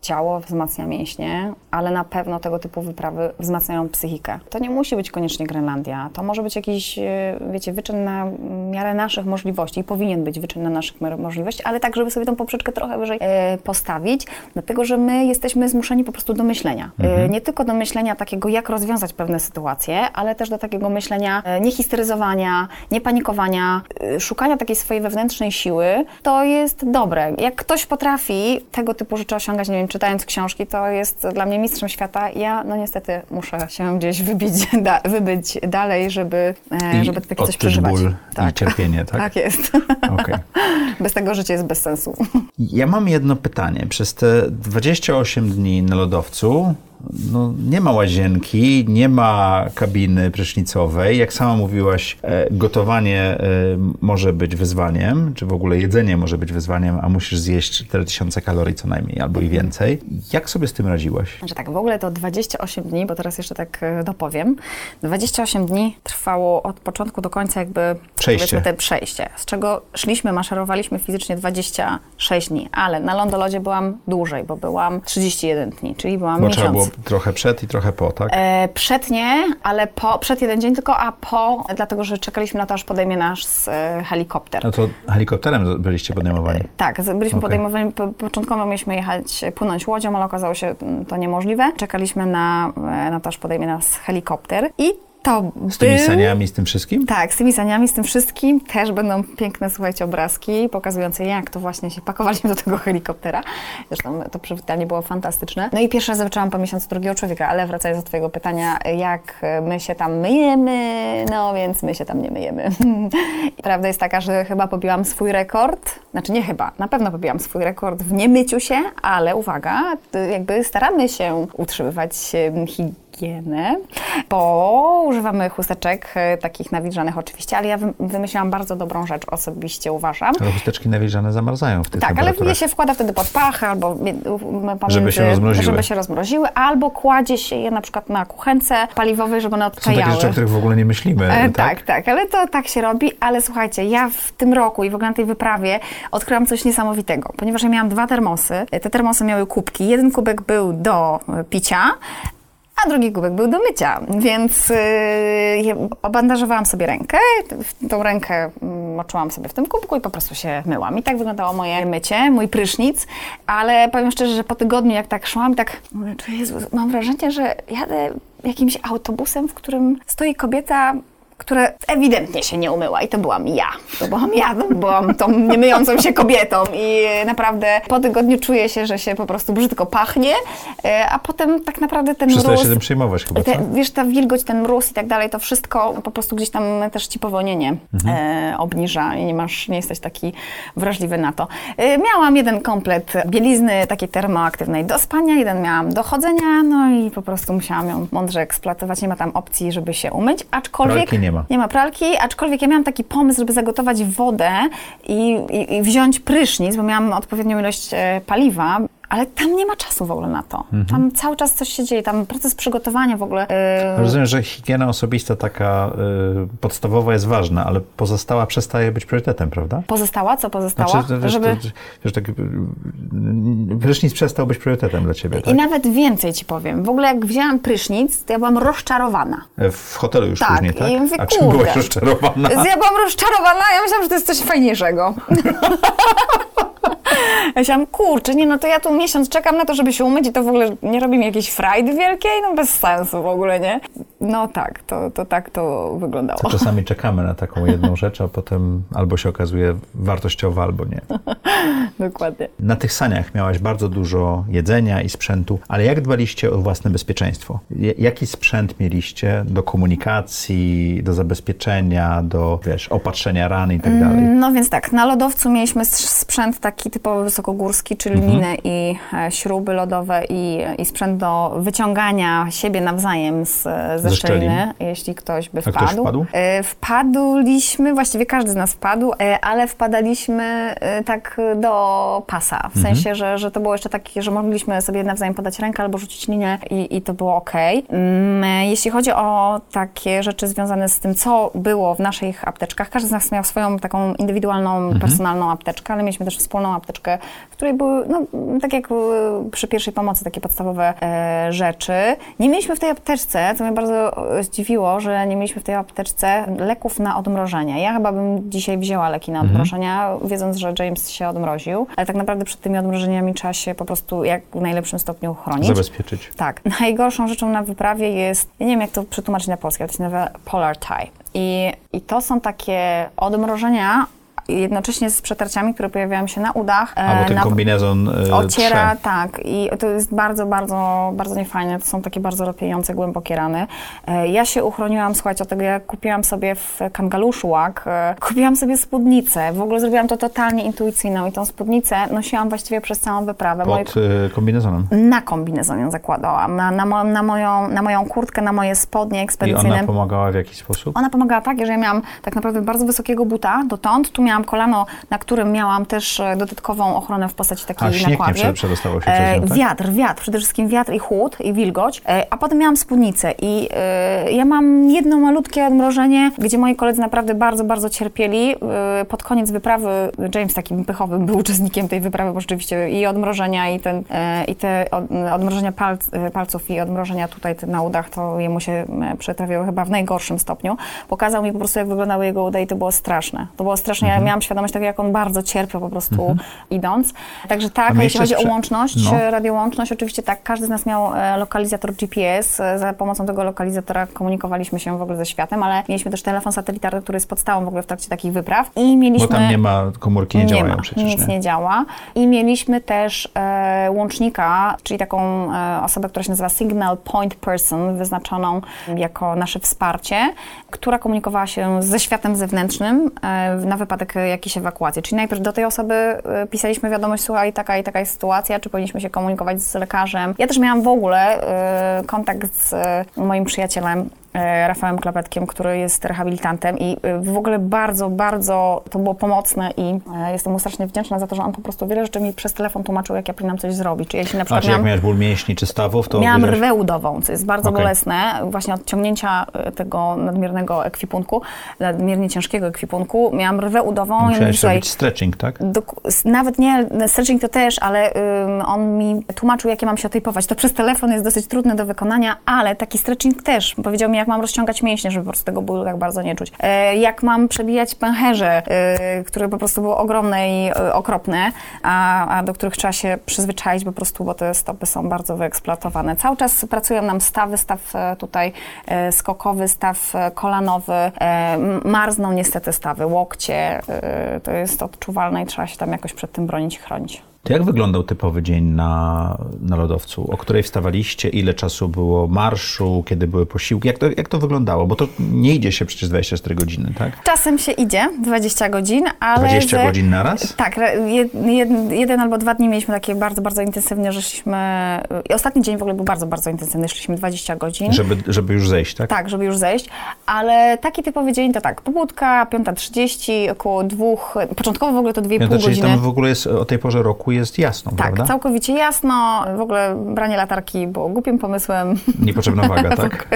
ciało, wzmacnia mięśnie, ale na pewno tego typu wyprawy wzmacniają psychikę. To nie musi być koniecznie Grenlandia. To może być jakiś, e, wiecie, wyczyn na miarę naszych możliwości i powinien być wyczyn na naszych możliwości, ale tak, żeby sobie tą poprzeczkę trochę wyżej e, postawić, dlatego, że my jesteśmy zmuszeni po prostu do myślenia. E, nie tylko do myślenia takiego, jak rozwiązać pewne sytuacje, ale też do takiego myślenia e, nie histeryzowania, nie panikowania, e, szukania takiej swojej wewnętrznej siły. To jest dobre. Jak ktoś potrafi tego typu rzeczy osiągać, nie wiem, czytając książki, to jest dla mnie mistrzem świata. Ja, no niestety, muszę się gdzieś wybić, da, wybyć dalej, żeby, e, żeby takie coś przeżywać. ból i cierpienie, tak? Tak jest. Okej. Bez tego życie jest bez sensu. Ja mam jedno pytanie. Przez te 28 dni na lodowcu no, nie ma łazienki, nie ma kabiny prysznicowej. Jak sama mówiłaś, e, gotowanie e, może być wyzwaniem, czy w ogóle jedzenie może być wyzwaniem, a musisz zjeść 4000 kalorii co najmniej, albo i więcej. Jak sobie z tym radziłaś? Znaczy tak, w ogóle to 28 dni, bo teraz jeszcze tak e, dopowiem. 28 dni trwało od początku do końca jakby Przejście. te przejście, z czego szliśmy, maszerowaliśmy fizycznie 26 dni, ale na lądolodzie byłam dłużej, bo byłam 31 dni, czyli byłam Bo miesiąc. Było trochę przed i trochę po, tak? E, przed nie, ale po, przed jeden dzień tylko, a po, dlatego że czekaliśmy na to, aż podejmie nasz e, helikopter. No to helikopterem byliście podejmowani. Tak, z- byliśmy Okej. podejmowani, po, początkowo mieliśmy jechać, e, płynąć łodzią, ale okazało się mm, to niemożliwe. Czekaliśmy na, e, na to, aż podejmie nas helikopter i to Z tymi był... saniami, z tym wszystkim? Tak, z tymi saniami, z tym wszystkim też będą piękne, słuchajcie, obrazki pokazujące, jak to właśnie się pakowaliśmy do tego helikoptera. Zresztą to przywitanie było fantastyczne. No i pierwszy raz zobaczyłam po miesiącu drugiego człowieka, ale wracając do Twojego pytania, jak my się tam myjemy, no więc my się tam nie myjemy. Prawda jest taka, że chyba pobiłam swój rekord, znaczy nie chyba, na pewno pobiłam swój rekord w niemyciu się, ale uwaga, jakby staramy się utrzymywać em, higienę, bo używamy chusteczek e, takich nawilżanych oczywiście, ale ja wym- wymyśliłam bardzo dobrą rzecz, osobiście uważam. Ale chusteczki nawilżane zamarzają w tych Tak, ale je się wkłada wtedy pod pachę albo pomiędzy, Żeby się rozmroziły. żeby się rozmroziły, albo kładzie się je na przykład na kuchence paliwowej, żeby one Są takie odkajały. rzeczy, o których w ogóle nie myślimy, E, tak? tak, tak, ale to tak się robi. Ale słuchajcie, ja w tym roku i w ogóle na tej wyprawie odkryłam coś niesamowitego, ponieważ ja miałam dwa termosy. Te termosy miały kubki. Jeden kubek był do e, picia, a drugi kubek był do mycia, więc yy, obandażowałam sobie rękę, tą rękę mm, moczyłam sobie w tym kubku i po prostu się myłam. I tak wyglądało moje mycie, mój prysznic, ale powiem szczerze, że po tygodniu jak tak szłam, tak mówię, "Czy Jezu, mam wrażenie, że jadę jakimś autobusem, w którym stoi kobieta, która ewidentnie się nie umyła i to byłam ja. To byłam ja, to byłam tą niemyjącą się kobietą i naprawdę po tygodniu czuję się, że się po prostu brzydko pachnie, e, a potem tak naprawdę ten Przestajesz się mróz... tym przejmować chyba? Te, wiesz, ta wilgoć, ten mróz i tak dalej, to wszystko po prostu gdzieś tam też ci powolnienie Mhm. e, obniża i nie masz, nie jesteś taki wrażliwy na to. E, miałam jeden komplet bielizny takiej termoaktywnej do spania, jeden miałam do chodzenia, no i po prostu musiałam ją mądrze eksploatować. Nie ma tam opcji, żeby się umyć, aczkolwiek... Pralki nie ma. Nie ma pralki, aczkolwiek ja miałam taki pomysł, żeby zagotować wodę i, i, i wziąć prysznic, bo miałam odpowiednią ilość e, paliwa, ale tam nie ma czasu w ogóle na to. Mhm. Tam cały czas coś się dzieje, tam proces przygotowania w ogóle. e, Rozumiem, że higiena osobista taka y, podstawowa jest ważna, ale pozostała przestaje być priorytetem, prawda? Pozostała? Co pozostała? Znaczy, wiesz, żeby... to, wiesz, tak, y, prysznic przestał być priorytetem dla ciebie, tak? I nawet więcej ci powiem. W ogóle jak wzięłam prysznic, to ja byłam rozczarowana. W hotelu już Tak, później, tak? i mówię, A czym kurde. byłaś rozczarowana? Ja byłam rozczarowana, ja myślałam, że to jest coś fajniejszego. Ja myślałam, kurczę, nie no to ja tu miesiąc czekam na to, żeby się umyć i to w ogóle nie robi mi jakiejś frajdy wielkiej, no bez sensu w ogóle, nie? No tak, to, to tak to wyglądało. Czasami czekamy na taką jedną rzecz, a potem albo się okazuje wartościowa, albo nie. Dokładnie. Na tych saniach miałaś bardzo dużo jedzenia i sprzętu, ale jak dbaliście o własne bezpieczeństwo? Jaki sprzęt mieliście do komunikacji, do zabezpieczenia, do wiesz, opatrzenia ran i tak dalej? No więc tak, na lodowcu mieliśmy sprzęt taki typowo wysokogórski, czyli Mhm. liny i e, śruby lodowe i, i sprzęt do wyciągania siebie nawzajem z, ze, Ze szczeliny, szczelin. jeśli ktoś by A wpadł. ktoś wpadł? E, Wpadliśmy, właściwie każdy z nas wpadł, e, ale wpadaliśmy e, tak do pasa. W Mhm. sensie, że, że to było jeszcze takie, że mogliśmy sobie nawzajem podać rękę albo rzucić linię i, i to było ok. Jeśli chodzi o takie rzeczy związane z tym, co było w naszych apteczkach, każdy z nas miał swoją taką indywidualną, Mhm. personalną apteczkę, ale mieliśmy też wspólną apteczkę, w której były, no, tak jak e, przy pierwszej pomocy, takie podstawowe e, rzeczy. Nie mieliśmy w tej apteczce, co mnie bardzo e, zdziwiło, że nie mieliśmy w tej apteczce leków na odmrożenie. Ja chyba bym dzisiaj wzięła leki na odmrożenia, wiedząc, że James się odmroził, ale tak naprawdę przed tymi odmrożeniami trzeba się po prostu jak w najlepszym stopniu chronić. Zabezpieczyć. Tak. Najgorszą rzeczą na wyprawie jest, ja nie wiem jak to przetłumaczyć na polski, ale to się nazywa polar tie. I, i to są takie odmrożenia, jednocześnie z przetarciami, które pojawiają się na udach. e, Albo ten na, kombinezon e, Ociera, trze. tak. I to jest bardzo, bardzo, bardzo niefajne. To są takie bardzo ropiejące, głębokie rany. E, Ja się uchroniłam, słuchajcie, od tego, jak kupiłam sobie w Kangaluszu łak, e, kupiłam sobie spódnicę. W ogóle zrobiłam to totalnie intuicyjną i tą spódnicę nosiłam właściwie przez całą wyprawę. Moje- Pod e, kombinezonem. na kombinezon ją zakładałam, na, na, mo, na, moją, na moją kurtkę, na moje spodnie I ekspedycyjne. ona pomagała w jakiś sposób? Ona pomagała tak, że ja miałam tak naprawdę bardzo wysokiego buta dotąd. Tu miałam kolano, na którym miałam też e, dodatkową ochronę w postaci takiej A śnieg nie nakładki. prze- przedostawał się E, przez nią, tak? Wiatr, wiatr, przede wszystkim wiatr i chłód i wilgoć. E, a potem miałam spódnicę i e, ja mam jedno malutkie odmrożenie, gdzie moi koledzy naprawdę bardzo, bardzo cierpieli. E, pod koniec wyprawy James takim pychowym był uczestnikiem tej wyprawy, bo rzeczywiście i odmrożenia i, ten, e, i te od, odmrożenia palc, e, palców i odmrożenia tutaj na udach, to jemu się e, przetrawiły chyba w najgorszym stopniu. Pokazał mi po prostu, jak wyglądały jego uda i to było straszne. To było straszne. Mhm. Ja miałam świadomość tego, jak on bardzo cierpiał po prostu idąc. Także tak, jeśli chodzi o łączność, no. e, radiołączność, oczywiście tak, każdy z nas miał e, lokalizator GPS. E, Za pomocą tego lokalizatora komunikowaliśmy się w ogóle ze światem, ale mieliśmy też telefon satelitarny, który jest podstawą w ogóle w trakcie takich wypraw. I mieliśmy... Bo tam nie ma, komórki nie, działają ma, przecież. nic nie? nie działa. I mieliśmy też e, łącznika, czyli taką e, osobę, która się nazywa Signal Point Person, wyznaczoną jako nasze wsparcie, która komunikowała się ze światem zewnętrznym e, na wypadek e, jakiejś ewakuacji. Czyli najpierw do tej osoby e, pisaliśmy wiadomość, słuchaj, taka i taka jest sytuacja, czy powinniśmy się komunikować z lekarzem. Ja też miałam w ogóle e, kontakt z e, moim przyjacielem, Rafałem Klapetkiem, który jest rehabilitantem i e, w ogóle bardzo, bardzo to było pomocne i e, jestem mu strasznie wdzięczna za to, że on po prostu wiele rzeczy mi przez telefon tłumaczył, jak ja powinnam coś zrobić. Czy jeśli na A, przykład czy jak miałam, miałeś ból mięśni czy stawów, to miałam rwę udową, co jest bardzo Okej. bolesne, właśnie od ciągnięcia e, tego nadmiernego ekwipunku, nadmiernie ciężkiego ekwipunku. Miałam rwę udową. Ja mówię, Musiałeś robić stretching, tak? S- nawet nie, stretching to też, ale ym, on mi tłumaczył, jak ja mam się otejpować. To przez telefon jest dosyć trudne do wykonania, ale taki stretching też. Powiedział mi, jak mam rozciągać mięśnie, żeby po prostu tego bólu tak bardzo nie czuć. E, jak mam przebijać pęcherze, e, które po prostu były ogromne i e, okropne, a, a do których trzeba się przyzwyczaić po prostu, bo te stopy są bardzo wyeksploatowane. Cały czas pracują nam stawy, staw tutaj skokowy, staw kolanowy. Marzną niestety stawy, łokcie. To jest odczuwalne i trzeba się tam jakoś przed tym bronić i chronić. To jak wyglądał typowy dzień na, na lodowcu? O której wstawaliście? Ile czasu było marszu? Kiedy były posiłki? Jak to, jak to wyglądało? Bo to nie idzie się przecież 24 godziny, tak? Czasem się idzie 20 godzin, ale. 20 ze- godzin na raz? Tak, jed, jed, jeden albo dwa dni mieliśmy takie bardzo, bardzo intensywnie, że szliśmy. I ostatni dzień w ogóle był bardzo, bardzo intensywny, szliśmy 20 godzin. Żeby, żeby już zejść, tak? Tak, żeby już zejść, ale taki typowy dzień to tak, pobudka, 5.30, około dwóch, początkowo w ogóle to 2,5 Ja to, czyli godziny. tam w ogóle jest, o tej porze roku jest jasno, Tak, prawda? całkowicie jasno. W ogóle branie latarki było głupim pomysłem. Niepotrzebna waga, tak?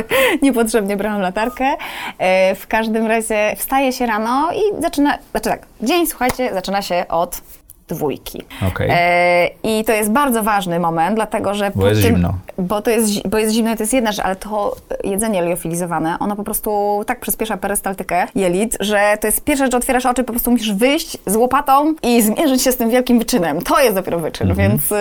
Niepotrzebnie brałam latarkę. E, W każdym razie wstaje się rano i zaczyna, znaczy tak, dzień, słuchajcie, zaczyna się od dwójki. Okej. E, I to jest bardzo ważny moment, dlatego że... Bo jest tym, zimno. Bo, to jest, bo jest zimno to jest jedna rzecz, ale to jedzenie liofilizowane, ono po prostu tak przyspiesza perystaltykę jelit, że to jest pierwsza rzecz, otwierasz oczy, po prostu musisz wyjść z łopatą i zmierzyć się z tym wielkim wyczynem. To jest dopiero wyczyn, Mhm. więc y,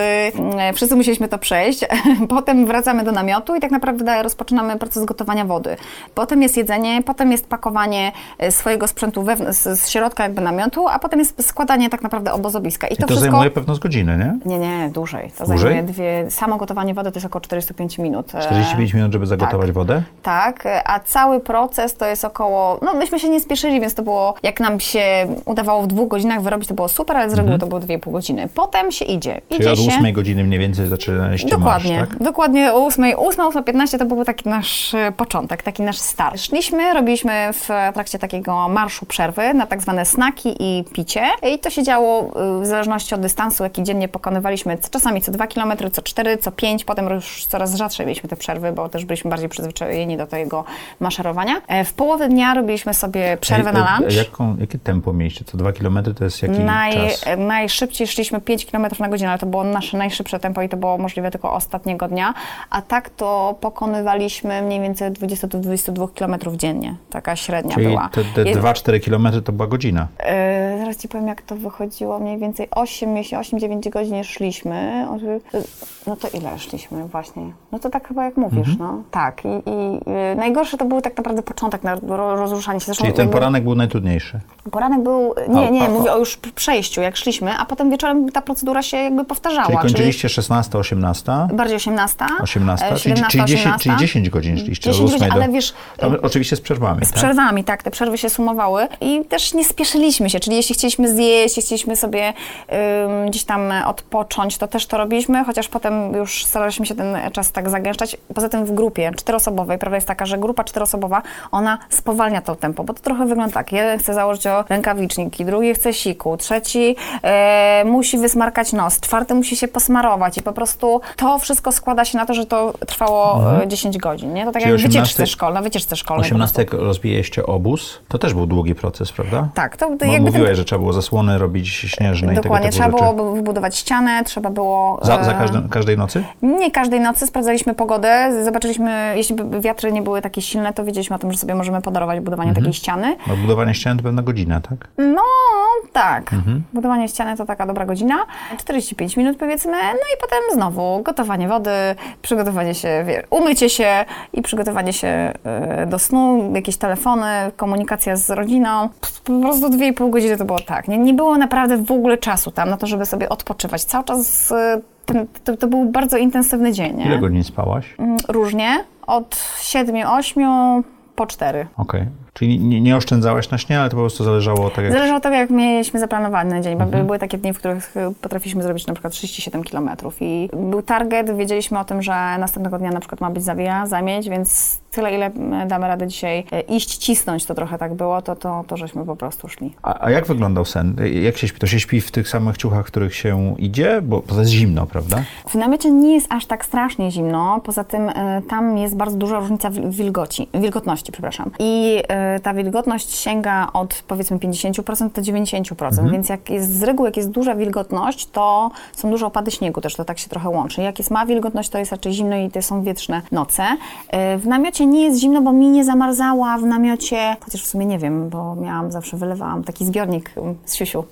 y, wszyscy musieliśmy to przejść. Potem wracamy do namiotu i tak naprawdę rozpoczynamy proces gotowania wody. Potem jest jedzenie, potem jest pakowanie y, swojego sprzętu z, z środka jakby namiotu, a potem jest składanie tak naprawdę obozowiska. I I to, to wszystko... zajmuje pewno z godziny, nie? Nie, nie, dłużej. To Dłużej? zajmuje dwie... Samo gotowanie wody to jest około 45 minut. E, 45 minut, żeby zagotować tak. wodę? Tak, a cały proces to jest około, no myśmy się nie spieszyli, więc to było, jak nam się udawało w dwóch godzinach wyrobić, to było super, ale z reguły to było dwie i pół godziny. Potem się idzie. Mhm. Czyli Idzie od się... 8 godziny mniej więcej zaczynaliście Dokładnie, marsz, tak? dokładnie o 8, 8, 8.15 to był taki nasz e, początek, taki nasz start. Szliśmy, robiliśmy w trakcie takiego marszu przerwy na tak zwane snaki i picie i to się działo zależności od dystansu, jaki dziennie pokonywaliśmy, czasami co 2 km, co 4, co 5, potem już coraz rzadsze mieliśmy te przerwy, bo też byliśmy bardziej przyzwyczajeni do tego maszerowania. E, W połowie dnia robiliśmy sobie przerwę Ej, na e, lunch. Jaką, jakie tempo mieliście? Co 2 km to jest jaki Naj, czas? e, najszybciej szliśmy 5 km na godzinę, ale to było nasze najszybsze tempo i to było możliwe tylko ostatniego dnia. A tak to pokonywaliśmy mniej więcej 20 do 22 km dziennie. Taka średnia Czyli była. te, te Je- 2-4 km to była godzina. e, zaraz ci powiem, jak to wychodziło mniej więcej. Więcej 8, jeśli 8-9 godzin szliśmy, no to ile szliśmy właśnie? No to tak chyba jak mówisz, Mhm. no. Tak. I, i y, najgorsze to był tak naprawdę początek na ro- rozruszanie się. Zresztą Czyli ten poranek był najtrudniejszy. Poranek był, nie, A- nie, a- mówię o już przejściu, jak szliśmy, a potem wieczorem ta procedura się jakby powtarzała. Czyli kończyliście 16, 18? bardziej 18. 18, e, czyli, 17, czyli, 10, 18. czyli 10 godzin szliście 10 od 8 godzin, do... ale wiesz, Tam, oczywiście z przerwami, z tak? przerwami, tak, te przerwy się sumowały i też nie spieszyliśmy się, czyli jeśli chcieliśmy zjeść, jeśli chcieliśmy sobie gdzieś tam odpocząć, to też to robiliśmy, chociaż potem już staraliśmy się ten czas tak zagęszczać. Poza tym w grupie czteroosobowej, prawda jest taka, że grupa czteroosobowa, ona spowalnia to tempo, bo to trochę wygląda tak, jeden chce założyć o rękawiczniki, drugi chce siku, trzeci e, musi wysmarkać nos, czwarty musi się posmarować i po prostu to wszystko składa się na to, że to trwało e, 10 godzin, nie? To tak Czyli jak w 18 wycieczce szkolnej, wycieczce szkolnej. po 18 prostu. jak rozbijaliście obóz, to też był długi proces, prawda? Tak, to jakby mówiłeś, ten, że trzeba było zasłony robić śnieżne dokładnie, i tego trzeba rzeczy. było wybudować ścianę, trzeba było... Za, za e, każdy, każdej nocy? Nie każdej nocy sprawdzaliśmy pogodę, zobaczyliśmy, jeśli wiatry nie były takie silne, to wiedzieliśmy o tym, że sobie możemy podarować budowanie Mhm. takiej ściany. Bo budowanie ścian to pewna godzina, tak? No, tak. Mhm. Budowanie ściany to taka dobra godzina. 45 minut powiedzmy, no i potem znowu gotowanie wody, przygotowanie się, wie, umycie się i przygotowanie się y, do snu, jakieś telefony, komunikacja z rodziną. Po prostu 2,5 godziny to było tak. Nie, nie było naprawdę w ogóle czasu tam na to, żeby sobie odpoczywać. Cały czas ten, to, to był bardzo intensywny dzień. Nie? Ile godzin spałaś? Mm, Różnie. Od 7-8 po 4. Okej. Czyli nie, nie oszczędzałaś na śnie, ale to po prostu zależało tak jak... Zależy od tego, jak mieliśmy zaplanowany dzień, bo Mhm. były takie dni, w których y, potrafiliśmy zrobić na przykład 37 km i był target, wiedzieliśmy o tym, że następnego dnia na przykład ma być zawija, zamieć, więc tyle, ile mm, damy radę dzisiaj y, iść, cisnąć, to trochę tak było, to, to, to żeśmy po prostu szli. A, a jak wyglądał sen? Jak się śpi? To się śpi w tych samych ciuchach, w których się idzie? Bo to jest zimno, prawda? W namiocie nie jest aż tak strasznie zimno, poza tym y, tam jest bardzo duża różnica wilgoci, wilgotności, przepraszam. I y, ta wilgotność sięga od powiedzmy 50% do 90%, więc jak jest z reguły, jak jest duża wilgotność, to są duże opady śniegu też, to tak się trochę łączy. Jak jest mała wilgotność, to jest raczej zimno i to są wietrzne noce. Y, w namiocie nie jest zimno, bo mi nie zamarzała w namiocie, chociaż w sumie nie wiem, bo miałam, zawsze wylewałam taki zbiornik y, z siusiu,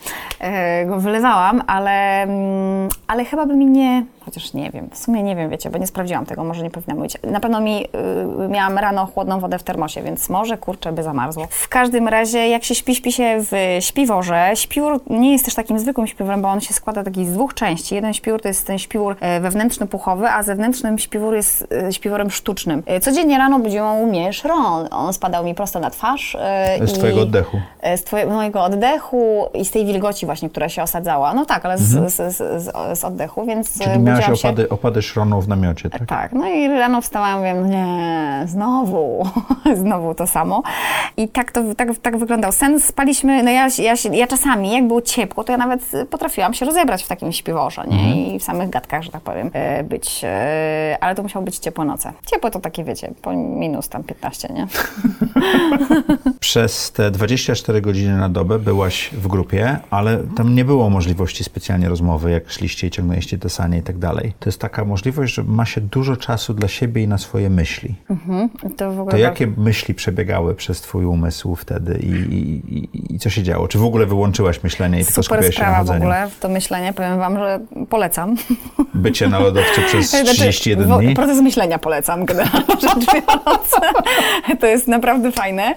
y, go wylewałam, ale, mm, ale chyba by mi nie, chociaż nie wiem, w sumie nie wiem, wiecie, bo nie sprawdziłam tego, może nie powinna mówić. Na pewno mi, y, miałam rano chłodną wodę w termosie, więc może, kurczę, by zamarzło. W każdym razie, jak się śpi, śpi się w śpiworze, śpiwór nie jest też takim zwykłym śpiworem, bo on się składa taki z dwóch części. Jeden śpiwór to jest ten śpiwór e, wewnętrzny, puchowy, a zewnętrzny śpiwór jest e, śpiworem sztucznym. E, Codziennie rano budził mnie szron. On spadał mi prosto na twarz. Z i- twojego oddechu. z twojego, mojego oddechu i z tej wilgoci właśnie, która się osadzała. No tak, ale z, z, z, z, z oddechu, więc Mhm. Czyli miałaś budziłam się... opady, opady szronu w namiocie, tak? Tak, no i rano wstałam, no nie, znowu, znowu to samo. I tak to tak, tak wyglądał sen. Spaliśmy, no ja, ja, ja czasami, jak było ciepło, to ja nawet potrafiłam się rozebrać w takim śpiworze, nie? I w samych gadkach, że tak powiem, e, być. e, Ale to musiało być ciepłe noce. Ciepło to takie, wiecie, po minus tam 15, nie? Przez te 24 godziny na dobę byłaś w grupie, ale tam nie było możliwości specjalnie rozmowy, jak szliście i ciągnęliście te sanie i tak dalej. To jest taka możliwość, że ma się dużo czasu dla siebie i na swoje myśli. To w ogóle To jakie myśli przebiegały przez twój umysł wtedy i, i, i, i co się działo? Czy w ogóle wyłączyłaś myślenie i tylko Super skupiałaś się na sprawa w chodzeniu? ogóle, to myślenie, powiem wam, że polecam. Bycie na lodowcu przez Znaczy, 31 wo- dni? Proces myślenia polecam, generalnie rzecz biorąc. To jest naprawdę fajne.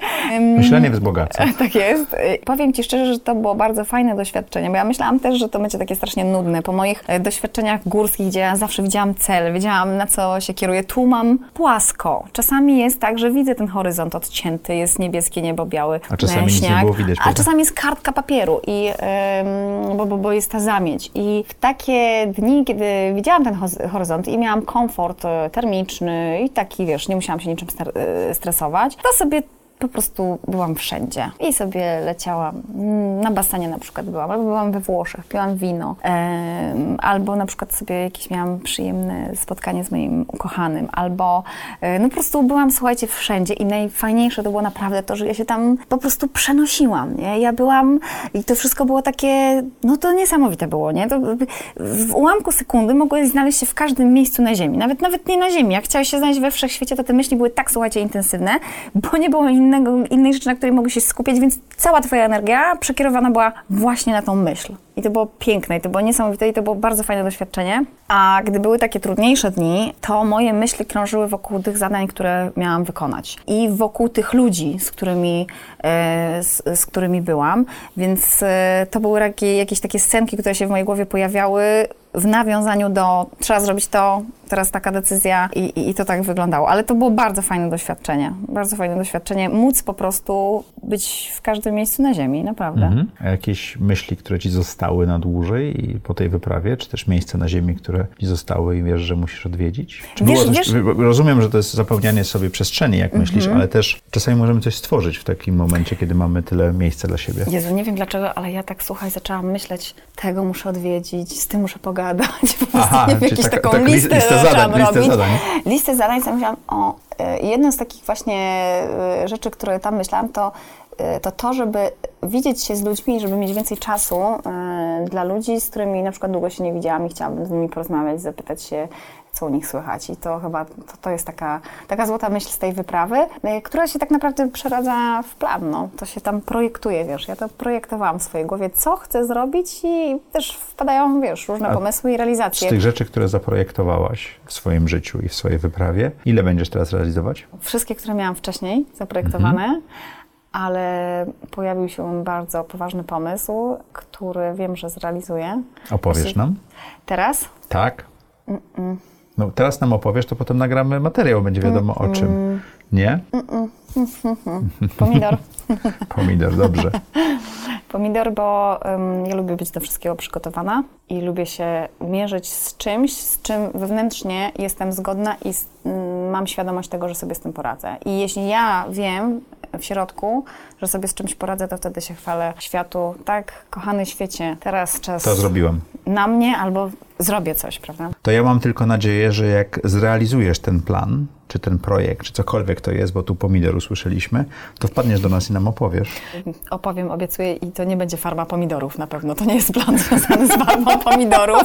Myślenie wzbogaca. Tak jest. Y, Powiem Ci szczerze, że to było bardzo fajne doświadczenie, bo ja myślałam też, że to będzie takie strasznie nudne. Po moich e, doświadczeniach górskich, gdzie ja zawsze widziałam cel, wiedziałam na co się kieruję, tu mam płasko. Czasami jest tak, że widzę ten horyzont odcięty, jest niebieskie niebo, biały A czasami było widać, A czasami jest kartka papieru, i, em, bo, bo, bo jest ta zamieć. I w takie dni, kiedy widziałam ten ho- horyzont i miałam komfort e, termiczny i taki, wiesz, nie musiałam się niczym e, stresować, to sobie po prostu byłam wszędzie i sobie leciałam. Mm, Na basenie na przykład byłam, albo byłam we Włoszech, piłam wino, albo na przykład sobie jakieś miałam przyjemne spotkanie z moim ukochanym, albo e, no po prostu byłam, słuchajcie, wszędzie i najfajniejsze to było naprawdę to, że ja się tam po prostu przenosiłam, nie? Ja byłam i to wszystko było takie, no to niesamowite było, nie? To w ułamku sekundy mogłeś znaleźć się w każdym miejscu na ziemi, nawet, nawet nie na ziemi. Jak chciałeś się znaleźć we wszechświecie, to te myśli były tak, słuchajcie, intensywne, bo nie było innego, innej rzeczy, na której mogłeś się skupiać, więc cała twoja energia przekierowana była właśnie na tą myśl. I to było piękne, i to było niesamowite, i to było bardzo fajne doświadczenie. A gdy były takie trudniejsze dni, to moje myśli krążyły wokół tych zadań, które miałam wykonać. I wokół tych ludzi, z którymi, e, z, z którymi byłam. Więc e, to były takie, jakieś takie scenki, które się w mojej głowie pojawiały w nawiązaniu do trzeba zrobić to, teraz taka decyzja i, i, i to tak wyglądało. Ale to było bardzo fajne doświadczenie. Bardzo fajne doświadczenie. Móc po prostu być w każdym miejscu na ziemi, naprawdę. Mhm. A jakieś myśli, które ci zostały na dłużej i po tej wyprawie, czy też miejsca na ziemi, które ci zostały i wiesz, że musisz odwiedzić? Czy Wiesz- było coś, wiesz- Mhm. Rozumiem, że to jest zapełnianie sobie przestrzeni, jak myślisz, ale też czasami możemy coś stworzyć w takim momencie, kiedy mamy tyle miejsca dla siebie. Jezu, nie wiem dlaczego, ale ja tak, słuchaj, zaczęłam myśleć, tego muszę odwiedzić, z tym muszę pogadać. Po prostu Aha, nie wiem, jakąś taka- taką lis- listę, listę zaczęłam zadań, listę robić. zadań. Listę zadań, co myślałam, o, y, jedną z takich właśnie y, rzeczy, które tam myślałam, to to, to żeby widzieć się z ludźmi, żeby mieć więcej czasu y, dla ludzi, z którymi na przykład długo się nie widziałam i chciałabym z nimi porozmawiać, zapytać się, co u nich słychać. I to chyba to, to jest taka, taka złota myśl z tej wyprawy, y, która się tak naprawdę przeradza w plan. No. To się tam projektuje, wiesz. Ja to projektowałam w swojej głowie, co chcę zrobić i też wpadają, wiesz, różne A pomysły i Z realizacje. tych rzeczy, które zaprojektowałaś w swoim życiu i w swojej wyprawie, ile będziesz teraz realizować? Wszystkie, które miałam wcześniej zaprojektowane, Mhm. Ale pojawił się bardzo poważny pomysł, który wiem, że zrealizuję. Opowiesz nam? Teraz? Tak? No teraz nam opowiesz, to potem nagramy materiał, będzie wiadomo o czym. Nie? Pomidor. Pomidor, dobrze. Pomidor, bo ym, ja lubię być do wszystkiego przygotowana i lubię się mierzyć z czymś, z czym wewnętrznie jestem zgodna i s- ym, mam świadomość tego, że sobie z tym poradzę. I jeśli ja wiem w środku, że sobie z czymś poradzę, to wtedy się chwalę światu. Tak, kochany świecie, teraz czas To zrobiłem. na mnie albo zrobię coś, prawda? To ja mam tylko nadzieję, że jak zrealizujesz ten plan, czy ten projekt, czy cokolwiek to jest, bo tu pomidor usłyszeliśmy, to wpadniesz do nas i nam opowiesz. Opowiem, obiecuję i to nie będzie farma pomidorów na pewno. To nie jest plan związany z farmą pomidorów.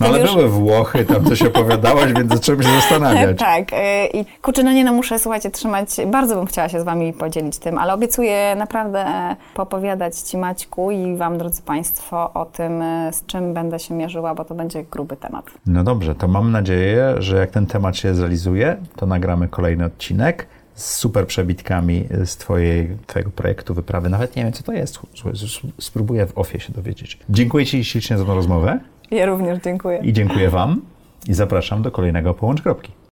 No ale już... były Włochy, tam coś opowiadałaś, więc zacząłem się zastanawiać. Tak, y, i kurczę, no nie no, muszę, słuchajcie, trzymać, bardzo bym chciała się z wami podzielić tym, ale obiecuję naprawdę popowiadać Ci Maćku i Wam, drodzy Państwo, o tym, y, z czym będę się mierzyła, bo to będzie gruby temat. No dobrze, to mam nadzieję, że jak ten temat się zrealizuje, to nagramy kolejny odcinek z super przebitkami z twojej, Twojego projektu, wyprawy. Nawet nie wiem, co to jest. Spróbuję w ofie się dowiedzieć. Dziękuję Ci ślicznie za tą rozmowę Ja również dziękuję. i dziękuję Wam i zapraszam do kolejnego Połącz Kropki.